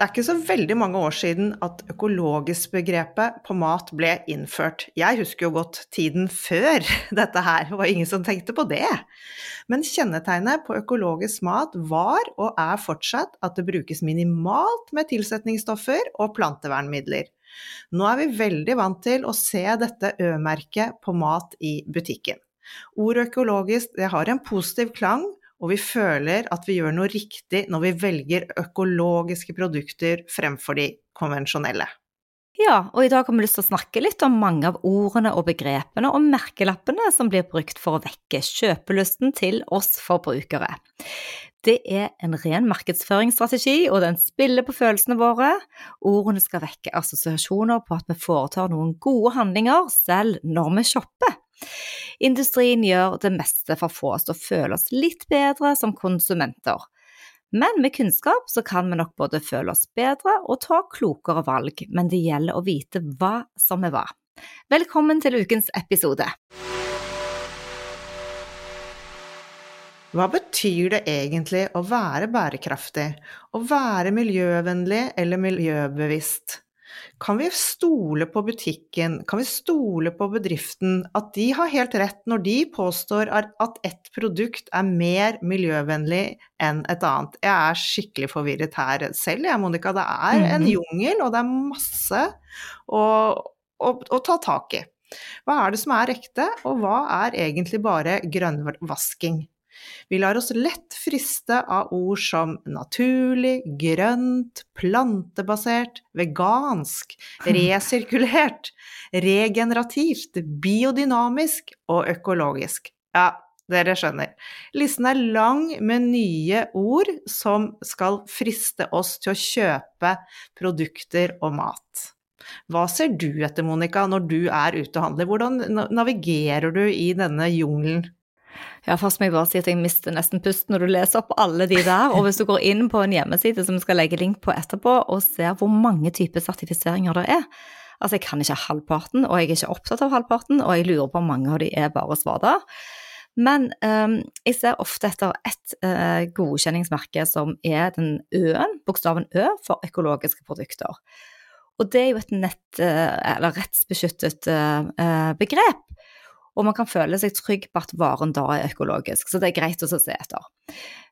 Det er ikke så veldig mange år siden at økologisk-begrepet på mat ble innført. Jeg husker jo godt tiden før dette her, det var ingen som tenkte på det. Men kjennetegnet på økologisk mat var og er fortsatt at det brukes minimalt med tilsetningsstoffer og plantevernmidler. Nå er vi veldig vant til å se dette Ø-merket på mat i butikken. Ordet økologisk har en positiv klang, og vi føler at vi gjør noe riktig når vi velger økologiske produkter fremfor de konvensjonelle. Ja, og i dag har vi lyst til å snakke litt om mange av ordene og begrepene og merkelappene som blir brukt for å vekke kjøpelysten til oss forbrukere. Det er en ren markedsføringsstrategi, og den spiller på følelsene våre. Ordene skal vekke assosiasjoner på at vi foretar noen gode handlinger selv når vi shopper. Industrien gjør det meste for å få oss til å føle oss litt bedre som konsumenter. Men med kunnskap så kan vi nok både føle oss bedre og ta klokere valg, men det gjelder å vite hva som er hva. Velkommen til ukens episode. Hva betyr det egentlig å være bærekraftig, å være miljøvennlig eller miljøbevisst? Kan vi stole på butikken, kan vi stole på bedriften, at de har helt rett når de påstår at ett produkt er mer miljøvennlig enn et annet? Jeg er skikkelig forvirret her selv, jeg, Monica. Det er en Mhm. jungel, og det er masse å, å, å ta tak i. Hva er det som er ekte, og hva er egentlig bare grønnvasking? Vi lar oss lett friste av ord som naturlig, grønt, plantebasert, vegansk, resirkulert, regenerativt, biodynamisk og økologisk. Ja, dere skjønner. Listen er lang med nye ord som skal friste oss til å kjøpe produkter og mat. Hva ser du etter, Monica, når du er ute og handler? Hvordan navigerer du i denne jungelen? Ja, først må jeg bare si at jeg mister nesten pusten når du leser opp alle de der. Og hvis du går inn på en hjemmeside som vi skal legge link på etterpå, og ser hvor mange typer sertifiseringer det er Altså, jeg kan ikke halvparten, og jeg er ikke opptatt av halvparten, og jeg lurer på om mange av de er bare svader. Men um, jeg ser ofte etter ett uh, godkjenningsmerke som er den Ø-en, bokstaven Ø, for økologiske produkter. Og det er jo et nett- eller rettsbeskyttet uh, begrep. Og man kan føle seg trygg på at varen da er økologisk, så det er greit å se etter.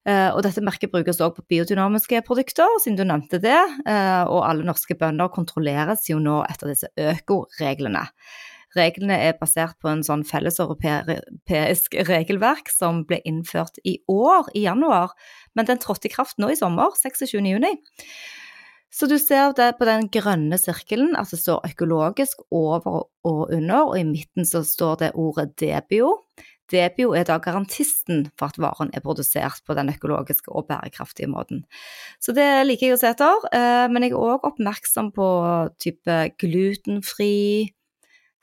Uh, og dette merket brukes også på biodynamiske produkter, siden du nevnte det, uh, og alle norske bønder kontrolleres jo nå etter disse økoreglene. Reglene er basert på en sånn felleseuropeisk regelverk som ble innført i år, i januar, men den trådte i kraft nå i sommer, 26. Så du ser det på den grønne sirkelen at det står økologisk over og under, og i midten så står det ordet debio. Debio er da garantisten for at varen er produsert på den økologiske og bærekraftige måten. Så det liker jeg å se etter, men jeg er òg oppmerksom på type glutenfri,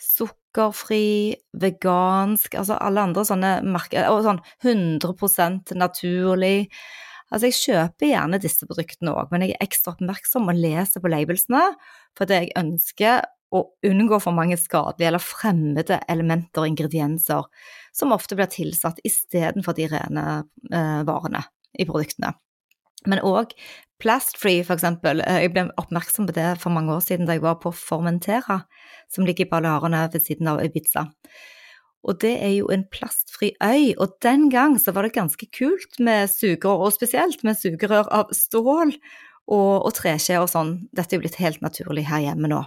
sukkerfri, vegansk, altså alle andre sånne merker, og sånn 100% naturlig. Altså, jeg kjøper gjerne disse produktene òg, men jeg er ekstra oppmerksom og leser på labelsene fordi jeg ønsker å unngå for mange skadelige eller fremmede elementer og ingredienser som ofte blir tilsatt istedenfor de rene eh, varene i produktene. Men òg plastfree, for eksempel. Jeg ble oppmerksom på det for mange år siden da jeg var på Formentera, som ligger i Balearene ved siden av Ibiza. Og det er jo en plastfri øy, og den gang så var det ganske kult med sugerør, og spesielt med sugerør av stål og, og treskje og sånn. Dette er jo blitt helt naturlig her hjemme nå.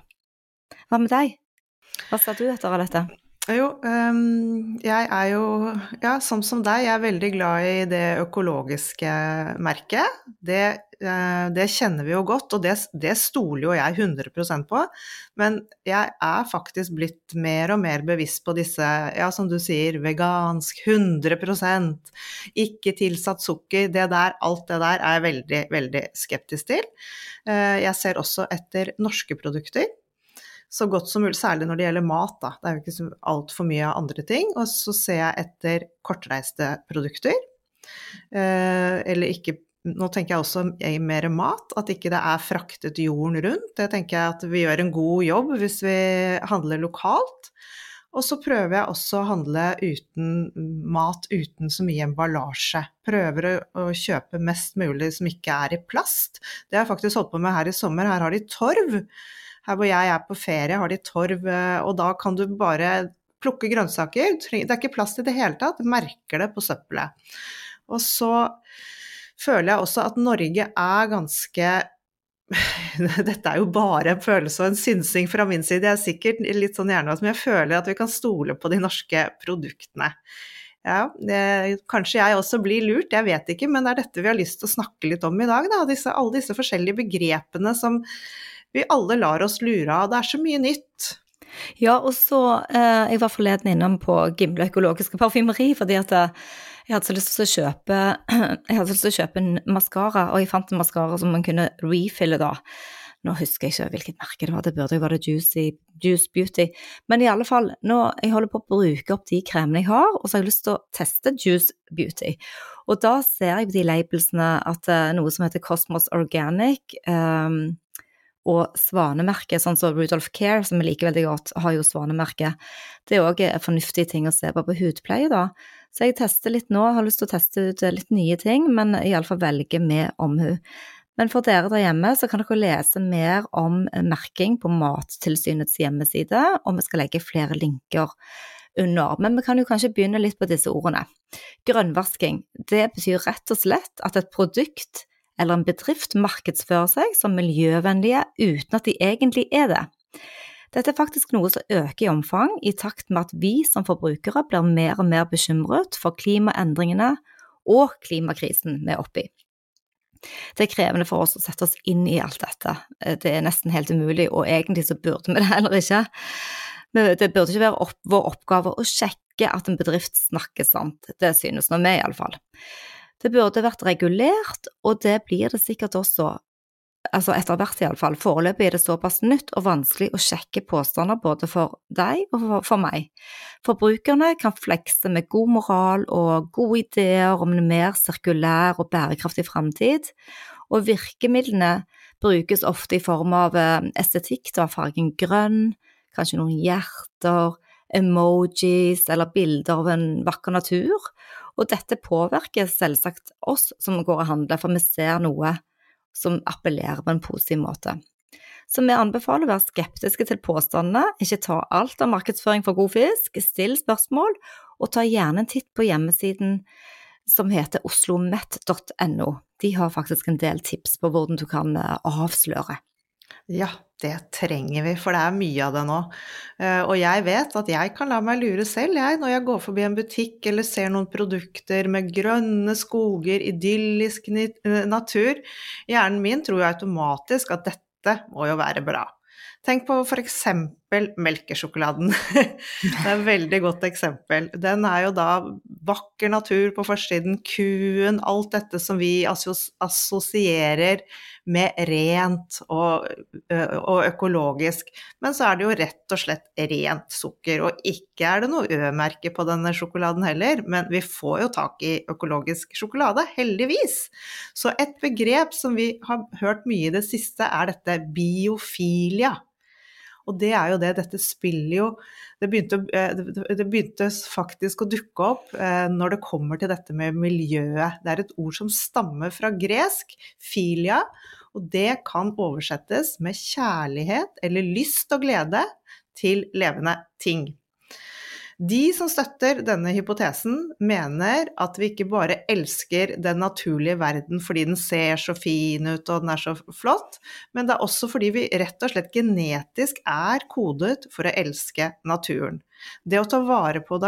Hva med deg? Hva sa du etter av dette? Jo, um, jeg er jo, ja, som som deg, jeg er veldig glad i det økologiske merket. Det det kjenner vi jo godt, og det, det stoler jo jeg 100% på. Men jeg er faktisk blitt mer og mer bevisst på disse, ja, som du sier, vegansk, 100% ikke tilsatt sukker. Det der, alt det der er jeg veldig, veldig skeptisk til. Eh, jeg ser også etter norske produkter så godt som mulig, særlig når det gjelder mat. Da. Det er jo ikke altfor mye av andre ting. Og så ser jeg etter kortreiste produkter. Eh, eller ikke Nå tenker jeg også i mer mat, at ikke det er fraktet jorden rundt. Det tenker jeg at vi gjør en god jobb hvis vi handler lokalt. Og så prøver jeg også å handle uten mat uten så mye emballasje. Prøver å, å, kjøpe mest mulig som ikke er i plast. Det har jeg faktisk holdt på med her i sommer. Her har de torv. Her hvor jeg er på ferie, har de torv, eh, og da kan du bare plukke grønnsaker. Det er ikke plast i det hele tatt, merker det på søppelet. Og så føler jeg også at Norge er ganske dette er jo bare en følelse og en synsing fra min side, jeg er sikkert litt sånn hjernevask, men jeg føler at vi kan stole på de norske produktene. Ja, det, kanskje jeg også blir lurt, jeg vet ikke, men det er dette vi har lyst til å snakke litt om i dag. Da. Disse, alle disse forskjellige begrepene som vi alle lar oss lure av. Det er så mye nytt. Ja, og så eh, Jeg var forleden innom på Gimle økologiske parfymeri, fordi at eh, jeg hadde så lyst til å kjøpe jeg hadde lyst til å kjøpe en maskara, og jeg fant en maskara som man kunne refille da. Nå husker jeg ikke hvilket merke det var, det burde jo være Juicy, Juice Beauty. Men i alle fall, nå jeg holder på å bruke opp de kremene jeg har, og så har jeg lyst til å teste Juice Beauty. Og da ser jeg på de labelsene at uh, noe som heter Cosmos Organic, um, og svanemerket, sånn som Rudolf Care, som vi liker veldig godt, har jo svanemerke. Det er òg fornuftige ting å se på på hudpleie, da. Så jeg tester litt nå, har lyst til å teste ut litt nye ting, men iallfall velge med omhu. Men for dere der hjemme så kan dere lese mer om merking på Mattilsynets hjemmeside, og vi skal legge flere linker under. Men vi kan jo kanskje begynne litt på disse ordene. Grønnvasking, det betyr rett og slett at et produkt eller en bedrift markedsfører seg som miljøvennlige uten at de egentlig er det. Dette er faktisk noe som øker i omfang i takt med at vi som forbrukere blir mer og mer bekymret for klimaendringene og klimakrisen vi er oppe i. Det er krevende for oss å sette oss inn i alt dette, det er nesten helt umulig, og egentlig så burde vi det heller ikke. Men Det burde ikke være opp, vår oppgave å sjekke at en bedrift snakker sant, det synes nå vi iallfall. Det burde vært regulert, og det blir det sikkert også, altså etter hvert iallfall. Foreløpig er det såpass nytt og vanskelig å sjekke påstander både for deg og for, meg. Forbrukerne kan flekse med god moral og gode ideer om en mer sirkulær og bærekraftig framtid, og virkemidlene brukes ofte i form av eh, estetikk, da fargen grønn, kanskje noen hjerter, emojis eller bilder av en vakker natur, og dette påvirker selvsagt oss som går og handler, for vi ser noe som appellerer på en positiv måte. Så vi anbefaler å være skeptiske til påstandene, ikke ta alt av markedsføring for god fisk, still spørsmål, og ta gjerne en titt på hjemmesiden som heter oslomet.no. De har faktisk en del tips på hvordan du kan eh, avsløre. Ja, det trenger vi, for det er mye av det nå. Eh, og jeg vet at jeg kan la meg lure selv, jeg, når jeg går forbi en butikk eller ser noen produkter med grønne skoger, idyllisk eh, natur. Hjernen min tror jo automatisk at dette må jo være bra. Tenk på f.eks. melkesjokoladen. det er et veldig godt eksempel. Den er jo da vakker natur på forsiden, kuen, alt dette som vi assosierer med rent og, og, økologisk. Men så er det jo rett og slett rent sukker, og ikke er det noe Ø-merke på denne sjokoladen heller, men vi får jo tak i økologisk sjokolade, heldigvis. Så et begrep som vi har hørt mye i det siste, er dette biofilia. Og det er jo det, dette spiller jo det begynte, det begynte, faktisk å dukke opp når det kommer til dette med miljøet. Det er et ord som stammer fra gresk, filia, og det kan oversettes med kjærlighet eller lyst og glede til levende ting. De som støtter denne hypotesen, mener at vi ikke bare elsker den naturlige verden fordi den ser så fin ut og den er så flott, men det er også fordi vi rett og slett genetisk er kodet for å elske naturen. Det å ta vare på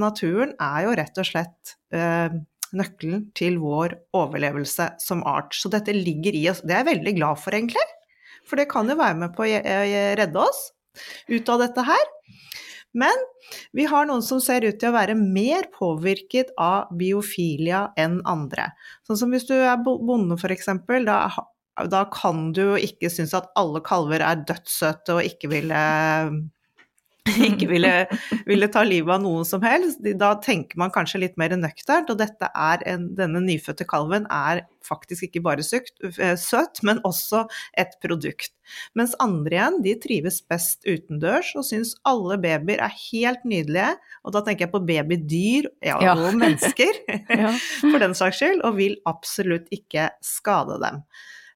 naturen er jo rett og slett eh, nøkkelen til vår overlevelse som art. Så dette ligger i oss. Det er jeg veldig glad for, egentlig. For det kan jo være med på å redde oss ut av dette her. Men vi har noen som ser ut til å være mer påvirket av biofilia enn andre. Sånn som hvis du er bonde f.eks., da, da kan du jo ikke synes at alle kalver er dødssøte og ikke ville ikke ville, ville, ta livet av noen som helst. Da tenker man kanskje litt mer nøkternt, og en, denne nyfødte kalven er faktisk ikke bare søkt, eh, søt, men også et produkt. Mens andre igjen, de trives best utendørs og syns alle babyer er helt nydelige. Og da tenker jeg på babydyr ja, ja. og mennesker, for den saks skyld, og vil absolutt ikke skade dem.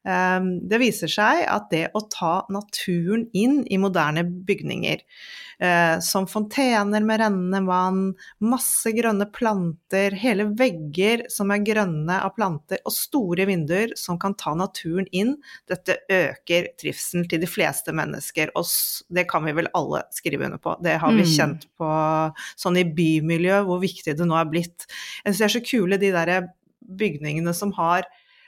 Ehm, det viser seg at det å ta naturen inn i moderne bygninger, eh, som fontener med rennende vann, masse grønne planter, hele vegger som er grønne av planter, og store vinduer som kan ta naturen inn, dette øker trivselen til de fleste mennesker. Og det kan vi vel alle skrive under på. Det har vi mm. kjent på sånn i bymiljø, hvor viktig det nå er blitt. Jeg syns det er så kule de derre bygningene som har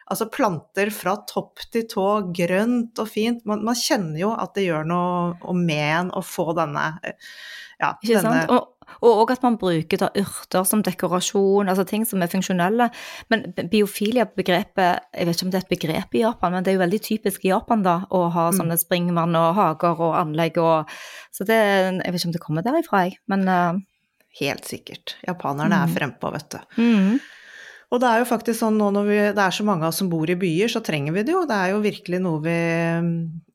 altså planter fra topp til tå, grønt og fint. Man, man kjenner jo at det gjør noe med en å få denne ja, Ikke denne sant? Og og at man bruker da urter som dekorasjon, altså ting som er funksjonelle. Men biofilia-begrepet, jeg vet ikke om det er et begrep i Japan, men det er jo veldig typisk i Japan da, å ha mm. sånne springvann og hager og anlegg og Så det, jeg vet ikke om det kommer derifra, jeg, men uh, Helt sikkert. Japanerne mm. er frempå, vet du. Mm. Og det er jo faktisk sånn nå når vi, det er så mange av oss som bor i byer, så trenger vi det jo. Det er jo virkelig noe vi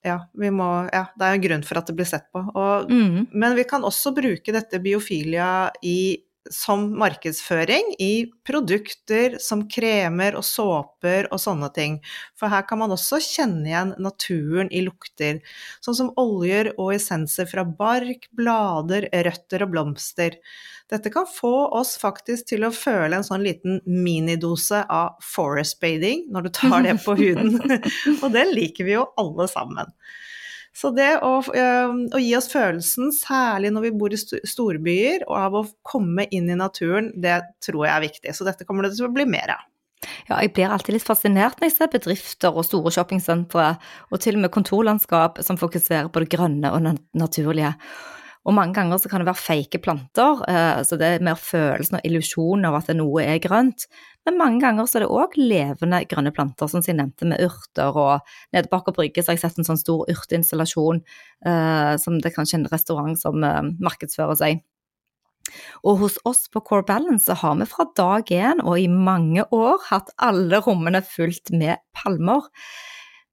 Ja, vi må Ja, det er en grunn for at det blir sett på. Og, mm. Men vi kan også bruke dette biofilia i som markedsføring i produkter som kremer og såper og sånne ting. For her kan man også kjenne igjen naturen i lukter, sånn som oljer og essenser fra bark, blader, røtter og blomster. Dette kan få oss faktisk til å føle en sånn liten minidose av forest bathing når du tar det på huden, og det liker vi jo alle sammen. Så det å, å, gi oss følelsen, særlig når vi bor i storbyer, og av å komme inn i naturen, det tror jeg er viktig. Så dette kommer det til å bli mer av. Ja, jeg blir alltid litt fascinert når jeg ser bedrifter og store shoppingsentre, og til og med kontorlandskap som fokuserer på det grønne og naturlige. Og mange ganger så kan det være fake planter, eh, så det er mer følelsen og illusjonen av at noe er grønt. Men mange ganger så er det òg levende grønne planter, som jeg nevnte med urter. Og nede på Aker Brygge så har jeg sett en sånn stor urteinstallasjon eh, som det er kanskje en restaurant som eh, markedsfører seg. Og hos oss på Core Balance har vi fra dag én og i mange år hatt alle rommene fullt med palmer.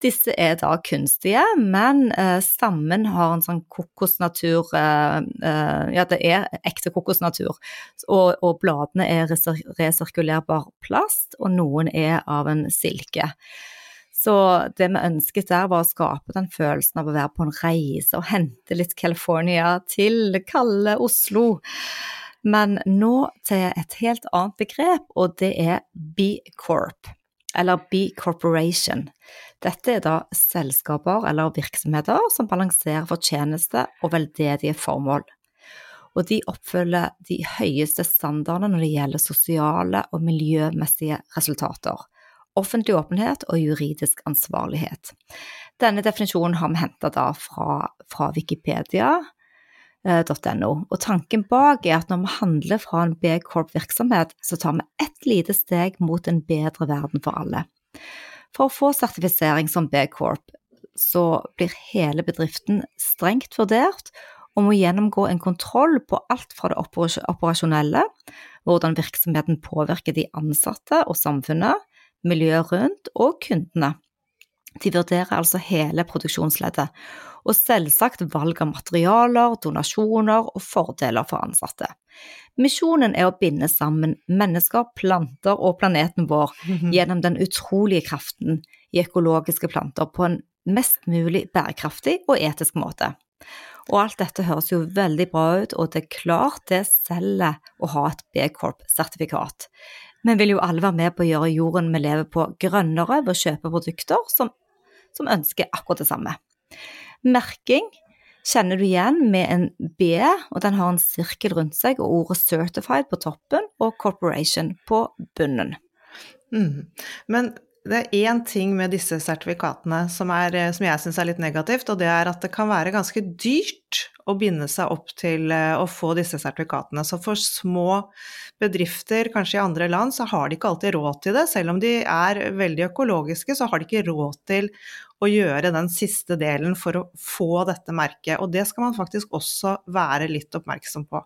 Disse er da kunstige, men uh, stammen har en sånn kokosnatur uh, uh, Ja, det er ekte kokosnatur. Og, og bladene er resirkulerbar plast, og noen er av en silke. Så det vi ønsket der, var å skape den følelsen av å være på en reise og hente litt California til kalde Oslo. Men nå til et helt annet begrep, og det er B-Corp, eller B-Corporation. Dette er da selskaper eller virksomheter som balanserer fortjeneste og veldedige formål. Og de oppfyller de høyeste standardene når det gjelder sosiale og miljømessige resultater, offentlig åpenhet og juridisk ansvarlighet. Denne definisjonen har vi henta fra, fra wikipedia.no, og tanken bak er at når vi handler fra en B-Corp-virksomhet, så tar vi ett lite steg mot en bedre verden for alle. For å få sertifisering som B-Corp, så blir hele bedriften strengt vurdert og må gjennomgå en kontroll på alt fra det operasjonelle, hvordan virksomheten påvirker de ansatte og samfunnet, miljøet rundt og kundene. De vurderer altså hele produksjonsleddet, og selvsagt valg av materialer, donasjoner og fordeler for ansatte. Misjonen er å binde sammen mennesker, planter og planeten vår gjennom den utrolige kraften i økologiske planter på en mest mulig bærekraftig og etisk måte. Og alt dette høres jo veldig bra ut, og det er klart det selger å ha et B-Corp-sertifikat. Vi vil jo alle være med på å gjøre jorden vi lever på grønnere ved å kjøpe produkter som, som ønsker akkurat det samme. Merking kjenner du igjen med en B, og den har en sirkel rundt seg, og ordet 'certified' på toppen og 'corporation' på bunnen. Mm. Men det er én ting med disse sertifikatene som, er, som jeg syns er litt negativt, og det er at det kan være ganske dyrt å binde seg opp til eh, å få disse sertifikatene. Så for små bedrifter, kanskje i andre land, så har de ikke alltid råd til det. Selv om de er veldig økologiske, så har de ikke råd til å gjøre den siste delen for å få dette merket. Og det skal man faktisk også være litt oppmerksom på.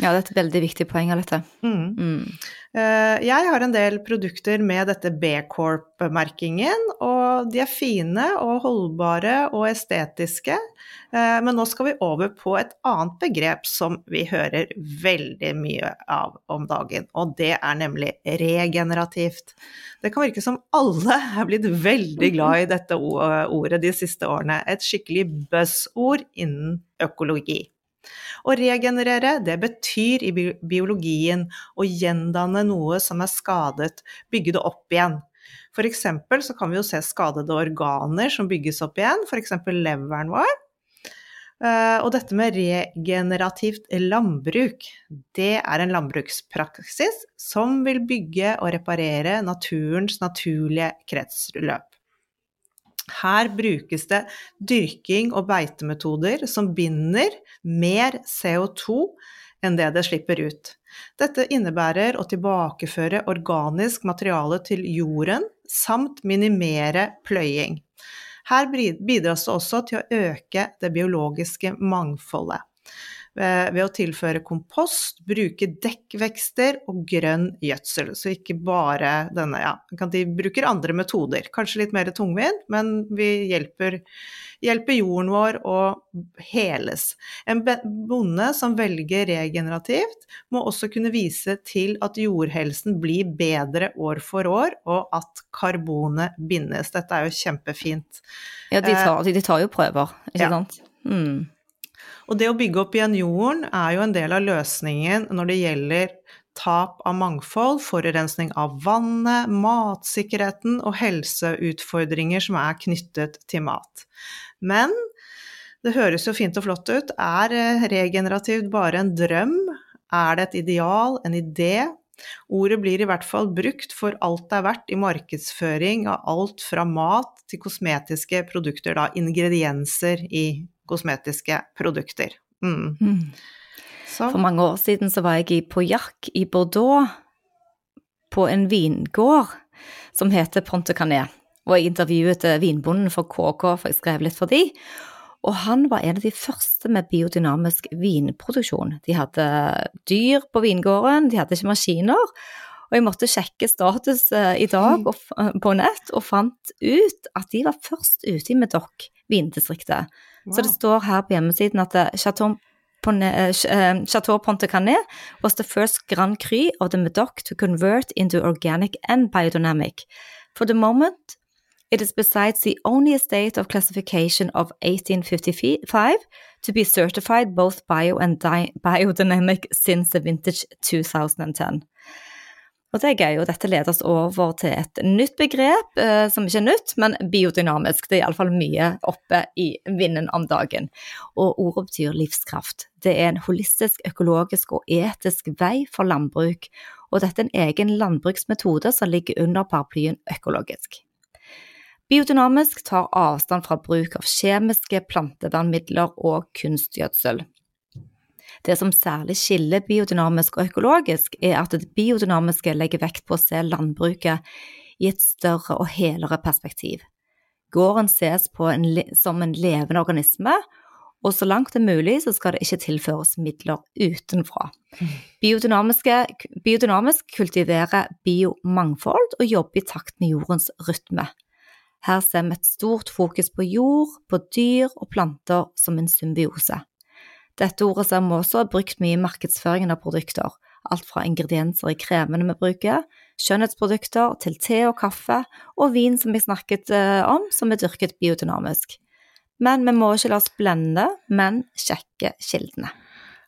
Ja, det er et veldig viktig poeng av dette. Mm. Mm. Eh, jeg har en del produkter med dette B-Corp-merkingen, og de er fine og holdbare og estetiske. Eh, men nå skal vi over på et annet begrep som vi hører veldig mye av om dagen, og det er nemlig regenerativt. Det kan virke som alle er blitt veldig glad i dette ordet de siste årene. Et skikkelig buzz-ord innen økologi. Å regenerere, det betyr i biologien å gjendanne noe som er skadet, bygge det opp igjen. Eksempel så kan vi jo se skadede organer som bygges opp igjen, f.eks. leveren vår. Eh, og dette med regenerativt landbruk, det er en landbrukspraksis som vil bygge og reparere naturens naturlige kretsløp. Her brukes det dyrking og beitemetoder som binder mer CO2 enn det det slipper ut. Dette innebærer å tilbakeføre organisk materiale til jorden, samt minimere pløying. Her bidras det også til å øke det biologiske mangfoldet ved å tilføre kompost, bruke dekkvekster og grønn gjødsel. Så ikke bare denne, ja. De bruker andre metoder. Kanskje litt mer tungvint, men vi hjelper, hjelper jorden vår å heles. En bonde som velger regenerativt, må også kunne vise til at jordhelsen blir bedre år for år, og at karbonet bindes. Dette er jo kjempefint. Ja, de tar, de tar jo prøver, ikke ja. sant. Mm. Og det å bygge opp igjen jorden er jo en del av løsningen når det gjelder tap av mangfold, forurensning av vannet, matsikkerheten og helseutfordringer som er knyttet til mat. Men det høres jo fint og flott ut. Er regenerativt bare en drøm? Er det et ideal, en idé? Ordet blir i hvert fall brukt for alt det er verdt i markedsføring av alt fra mat til kosmetiske produkter, da ingredienser i kosmetiske produkter. Mm. Mm. For mange år siden så var jeg på jakk i Bordeaux, på en vingård som heter Ponte Canet. Og jeg intervjuet eh, vinbonden for KK, for jeg skrev litt for de. Og han var en av de første med biodynamisk vinproduksjon. De hadde dyr på vingården, de hadde ikke maskiner. Og jeg måtte sjekke status eh, i dag eh, på nett, og fant ut at de var først ute i Medoc vindistriktet. Wow. Så det står her på hjemmesiden at eh, Chateau, eh, eh, Chateau Pontecanet was the first Grand Cru of the Medoc to convert into organic and biodynamic. For the moment, it is besides the only estate of classification of 1855 to be certified both bio and biodynamic since the vintage 2010. Og det er gøy, og dette leder oss over til et nytt begrep, eh, som ikke er nytt, men biodynamisk. Det er iallfall mye oppe i vinden om dagen. Og ordet betyr livskraft. Det er en holistisk, økologisk og etisk vei for landbruk, og dette er en egen landbruksmetode som ligger under paraplyen økologisk. Biodynamisk tar avstand fra bruk av kjemiske plantevernmidler og kunstgjødsel. Det som særlig skiller biodynamisk og økologisk, er at det biodynamiske legger vekt på å se landbruket i et større og helere perspektiv. Gården ses en, som en levende organisme, og så langt det er mulig så skal det ikke tilføres midler utenfra. Biodynamisk kultiverer biomangfold og jobber i takt med jordens rytme. Her ser vi et stort fokus på jord, på dyr og planter som en symbiose. Dette ordet ser vi også brukt mye i markedsføringen av produkter, alt fra ingredienser i kremene vi bruker, skjønnhetsprodukter til te og kaffe, og vin som vi snakket eh, om, som er dyrket biodynamisk. Men vi må ikke la oss blende, men sjekke kildene.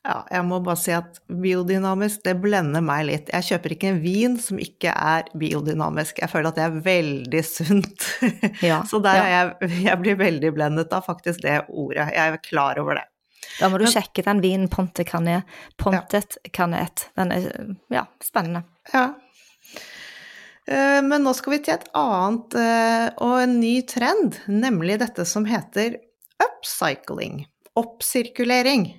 Ja, jeg må bare si at biodynamisk, det blender meg litt. Jeg kjøper ikke en vin som ikke er biodynamisk. Jeg føler at det er veldig sunt. Ja, Så der ja. jeg, jeg blir veldig blendet av faktisk det ordet. Jeg er klar over det. Da må du sjekke den vinen Pontet Canet. Pontet Canet. Den er ja, spennende. Ja. Eh, men nå skal vi til et annet eh, og en ny trend, nemlig dette som heter upcycling. Oppsirkulering.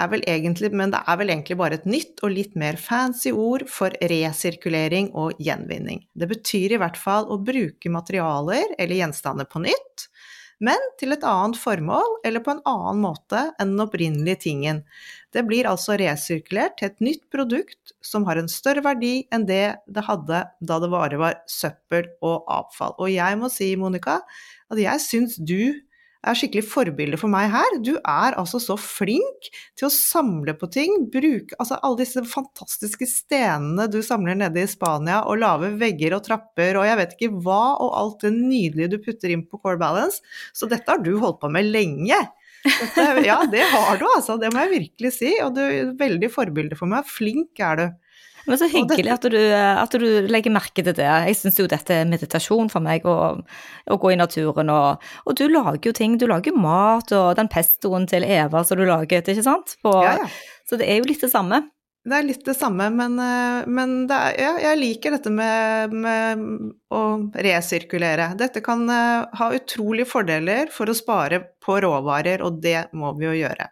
Er vel egentlig, men det er vel egentlig bare et nytt og litt mer fancy ord for resirkulering og gjenvinning. Det betyr i hvert fall å bruke materialer eller gjenstander på nytt, men til et annet formål eller på en annen måte enn den opprinnelige tingen. Det blir altså resirkulert til et nytt produkt som har en større verdi enn det det hadde da det bare var søppel og avfall. Og jeg må si, Monica, at jeg syns du er skikkelig forbilde for meg her. Du er altså så flink til å samle på ting. Bruke altså alle disse fantastiske stenene du samler nede i Spania, og lage vegger og trapper og jeg vet ikke hva, og alt det nydelige du putter inn på Core Balance. Så dette har du holdt på med lenge. Dette, ja, det har du altså, det må jeg virkelig si. Og du er veldig forbilde for meg. Flink er du. Men så hyggelig at du, at du, legger merke til det. Jeg syns jo dette er meditasjon for meg, å, gå i naturen. Og, og, du lager jo ting. Du lager mat, og den pestoen til Eva som du laget, ikke sant? På, ja, ja. Så det er jo litt det samme. Det er litt det samme, men, men det er, ja, jeg liker dette med, med, å resirkulere. Dette kan eh, ha utrolige fordeler for å spare på råvarer, og det må vi jo gjøre.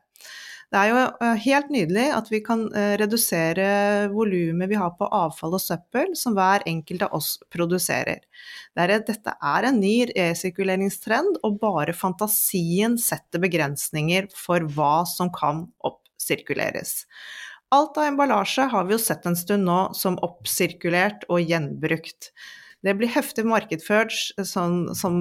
Det er jo eh, helt nydelig at vi kan eh, redusere volumet vi har på avfall og søppel som hver enkelt av oss produserer. dette er en ny resirkuleringstrend, og bare fantasien setter begrensninger for hva som kan oppsirkuleres. Alt av emballasje har vi jo sett en stund nå som oppsirkulert og gjenbrukt. Det blir heftig markedsført sånn, som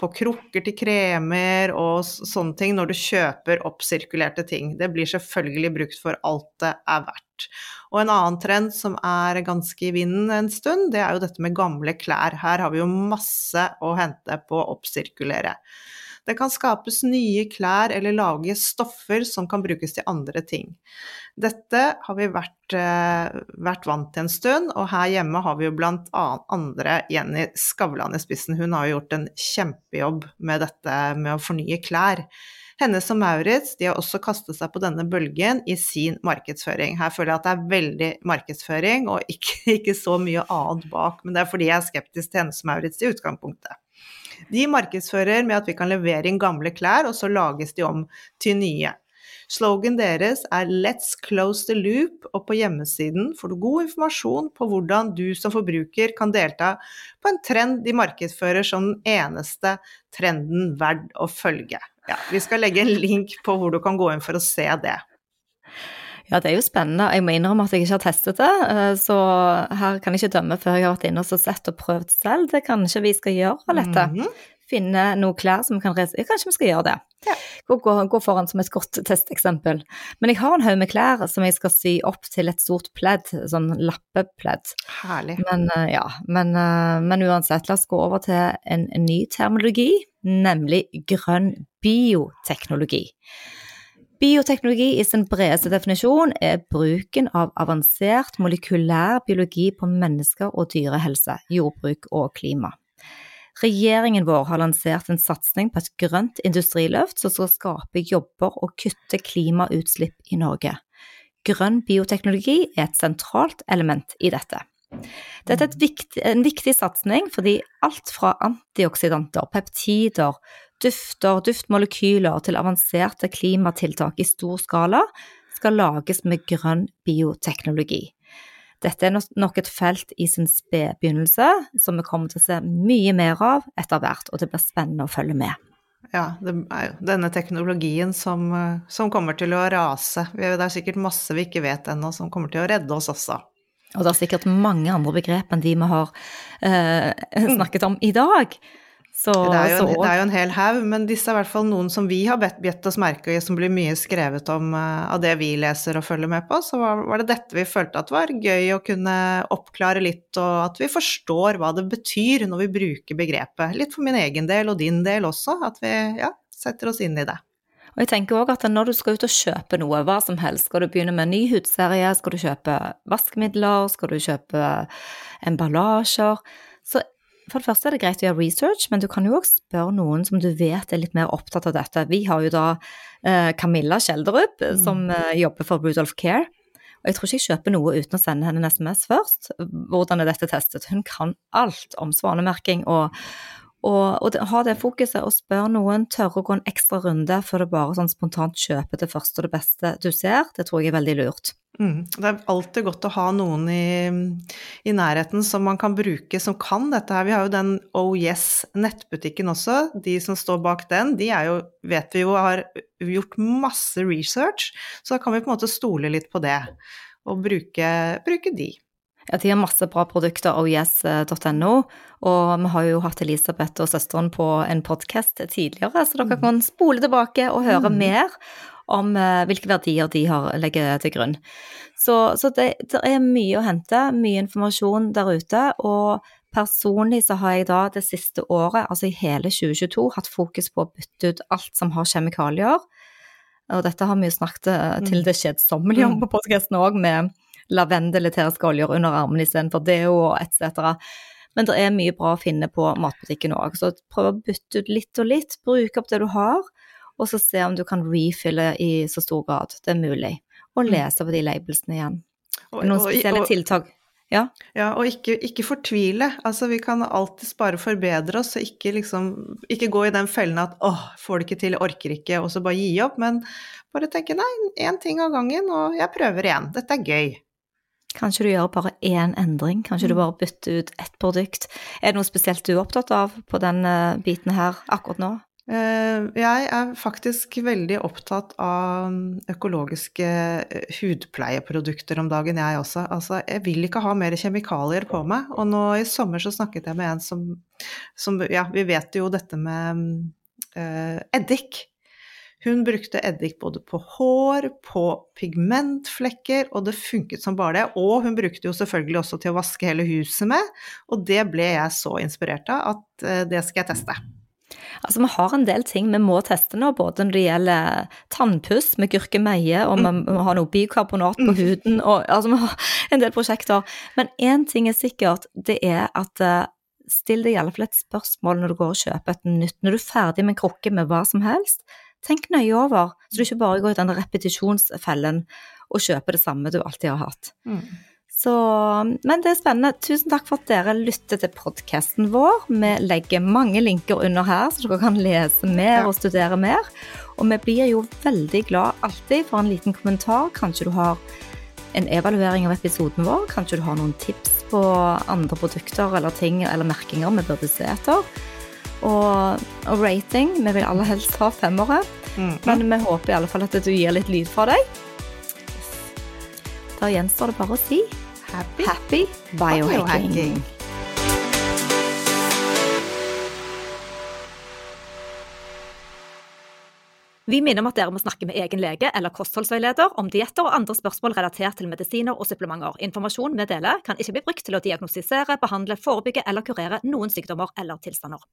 på krukker til kremer og sånne ting når du kjøper oppsirkulerte ting. Det blir selvfølgelig brukt for alt det er verdt. Og en annen trend som er ganske i vinden en stund, det er jo dette med gamle klær. Her har vi jo masse å hente på å oppsirkulere. Det kan skapes nye klær eller lage stoffer som kan brukes til andre ting. Dette har vi vært, eh, vært vant til en stund, og her hjemme har vi jo blant andre Jenny Skavlan i spissen. Hun har jo gjort en kjempejobb med dette med å fornye klær. Hennes og Maurits de har også kastet seg på denne bølgen i sin markedsføring. Her føler jeg at det er veldig markedsføring og ikke, ikke så mye annet bak, men det er fordi jeg er skeptisk til Hennes og Maurits i utgangspunktet. De markedsfører med at vi kan levere inn gamle klær, og så lages de om til nye. Slogan deres er 'Let's close the loop', og på hjemmesiden får du god informasjon på hvordan du som forbruker kan delta på en trend de markedsfører som den eneste trenden verd å følge. Ja, vi skal legge en link på hvor du kan gå inn for å se det. Ja, det er jo spennende. Jeg må innrømme at jeg ikke har testet det, eh, så her kan jeg ikke dømme før jeg har vært inne og sett og prøvd selv. Det kanskje vi skal gjøre, Alette. Mm -hmm. Finne noen klær som vi kan reise Kanskje vi skal gjøre det. Ja. Gå, gå, gå, foran som et godt testeksempel. Men jeg har en haug med klær som jeg skal sy opp til et stort pledd, sånn lappepledd. Herlig. Men, eh, ja, men, eh, men, uansett, la oss gå over til en, en ny terminologi, nemlig grønn bioteknologi. Bioteknologi i sin bredeste definisjon er bruken av avansert molekylær biologi på mennesker og dyrehelse, jordbruk og klima. Regjeringen vår har lansert en satsing på et grønt industriløft som skal skape jobber og kutte klimautslipp i Norge. Grønn bioteknologi er et sentralt element i dette. Dette er viktig, en viktig satsing fordi alt fra antioksidanter, peptider, dufter, duftmolekyler til avanserte klimatiltak i stor skala skal lages med grønn bioteknologi. Dette er nok et felt i sin spede begynnelse, som vi kommer til å se mye mer av etter hvert, og det blir spennende å følge med. Ja, det er jo denne teknologien som, som kommer til å rase. Det er sikkert masse vi ikke vet ennå, som kommer til å redde oss også. Og det er sikkert mange andre begrep enn de vi har eh, snakket om i dag. Så, det, er jo, det, er jo, en hel haug, men disse er i hvert fall noen som vi har bedt, oss merke, som blir mye skrevet om uh, av det vi leser og følger med på. Så var, var, det dette vi følte at var gøy å kunne oppklare litt, og at vi forstår hva det betyr når vi bruker begrepet. Litt for min egen del og din del også, at vi ja, setter oss inn i det. Og jeg tenker også at når du skal ut og kjøpe noe, hva som helst, skal du begynne med en ny hudserie, skal du kjøpe vaskemidler, skal du kjøpe emballasjer, så for det første er det greit å gjøre research, men du kan jo også spørre noen som du vet er litt mer opptatt av dette. Vi har jo da eh, Camilla Skjelderup, mm. som eh, jobber for Rudolf Care. Og jeg tror ikke jeg kjøper noe uten å sende henne en SMS først. Hvordan er dette testet? Hun kan alt om svanemerking og, og, og ha det fokuset og spør noen, tørre å gå en ekstra runde før du bare sånn spontant kjøper det første og det beste du ser, det tror jeg er veldig lurt. Mm. Det er alltid godt å ha noen i, i, nærheten som man kan bruke, som kan dette her. Vi har jo den Oh Yes nettbutikken også. De som står bak den, de er jo, vet vi jo har gjort masse research, så da kan vi på en måte stole litt på det og bruke, bruke de. Ja, de har masse bra produkter, oyes.no, og vi har jo hatt Elisabeth og søsteren på en podkast tidligere, så dere mm. kan spole tilbake og høre mm. mer om uh, hvilke verdier de har legger til grunn. Så, så det, det, er mye å hente, mye informasjon der ute. Og personlig så har jeg da det siste året, altså i hele 2022, hatt fokus på å bytte ut alt som har kjemikalier. Og dette har vi jo snakket eh, mm. til det kjedsommelige om mm. på podkasten òg, med lavendel eteriske oljer under armene istedenfor deo etc. Men det er mye bra å finne på matbutikken òg, så prøv å bytte ut litt og litt. Bruke opp det du har og så se om du kan refille i så stor grad det er mulig. Og mm. lese på de labelsene igjen. Noen spesielle tiltak. Ja. ja, og ikke, ikke, fortvile. Altså, vi kan alltids bare forbedre oss, og ikke, liksom, ikke gå i den fellen at 'åh, får det ikke til, orker ikke', og så bare gi opp. Men bare tenke 'nei, én ting av gangen, og jeg prøver igjen'. Dette er gøy. Kanskje du gjør bare én endring, kanskje mm. du bare bytter ut ett produkt. Er det noe spesielt du er opptatt av på den eh, biten her akkurat nå? Eh, jeg er faktisk veldig opptatt av økologiske eh, hudpleieprodukter om dagen, jeg også. Altså, jeg vil ikke ha mer kjemikalier på meg. Og nå i sommer så snakket jeg med en som, som Ja, vi vet jo dette med uh, eddik. Hun brukte eddik både på hår, på pigmentflekker, og det funket som bare det. Og hun brukte jo selvfølgelig også til å vaske hele huset med, og det ble jeg så inspirert av at uh, det skal jeg teste. Altså, vi har en del ting vi må teste nå, både når det gjelder tannpuss med gurkemeie, og vi må ha noe bikarbonat på mm. huden, og altså, vi har en del prosjekter. Men én ting er sikkert, det er at uh, still deg iallfall et spørsmål når du går og kjøper et nytt. Når du er ferdig med en krukke med hva som helst, tenk nøye over, så du ikke bare går i den repetisjonsfellen og kjøper det samme du alltid har hatt. Mm. Så, men det er spennende. Tusen takk for at dere lytter til podkasten vår. Vi legger mange linker under her, så dere kan lese mer og studere mer. Og vi blir jo veldig glad alltid for en liten kommentar. Kanskje du har en evaluering av episoden vår. Kanskje du har noen tips på andre produkter eller ting eller merkinger vi burde se etter. Og, og rating. Vi vil aller helst ha femmere, mm. men vi håper i alle fall at du gir litt lyd fra deg. Da gjenstår det bare å si Happy, Happy biohacking. biohacking. Vi minner om at dere må snakke med egen lege eller kostholdsveileder om dietter og andre spørsmål relatert til medisiner og supplementer. Informasjon vi deler, kan ikke bli brukt til å diagnostisere, behandle, forebygge eller kurere noen sykdommer eller tilstander.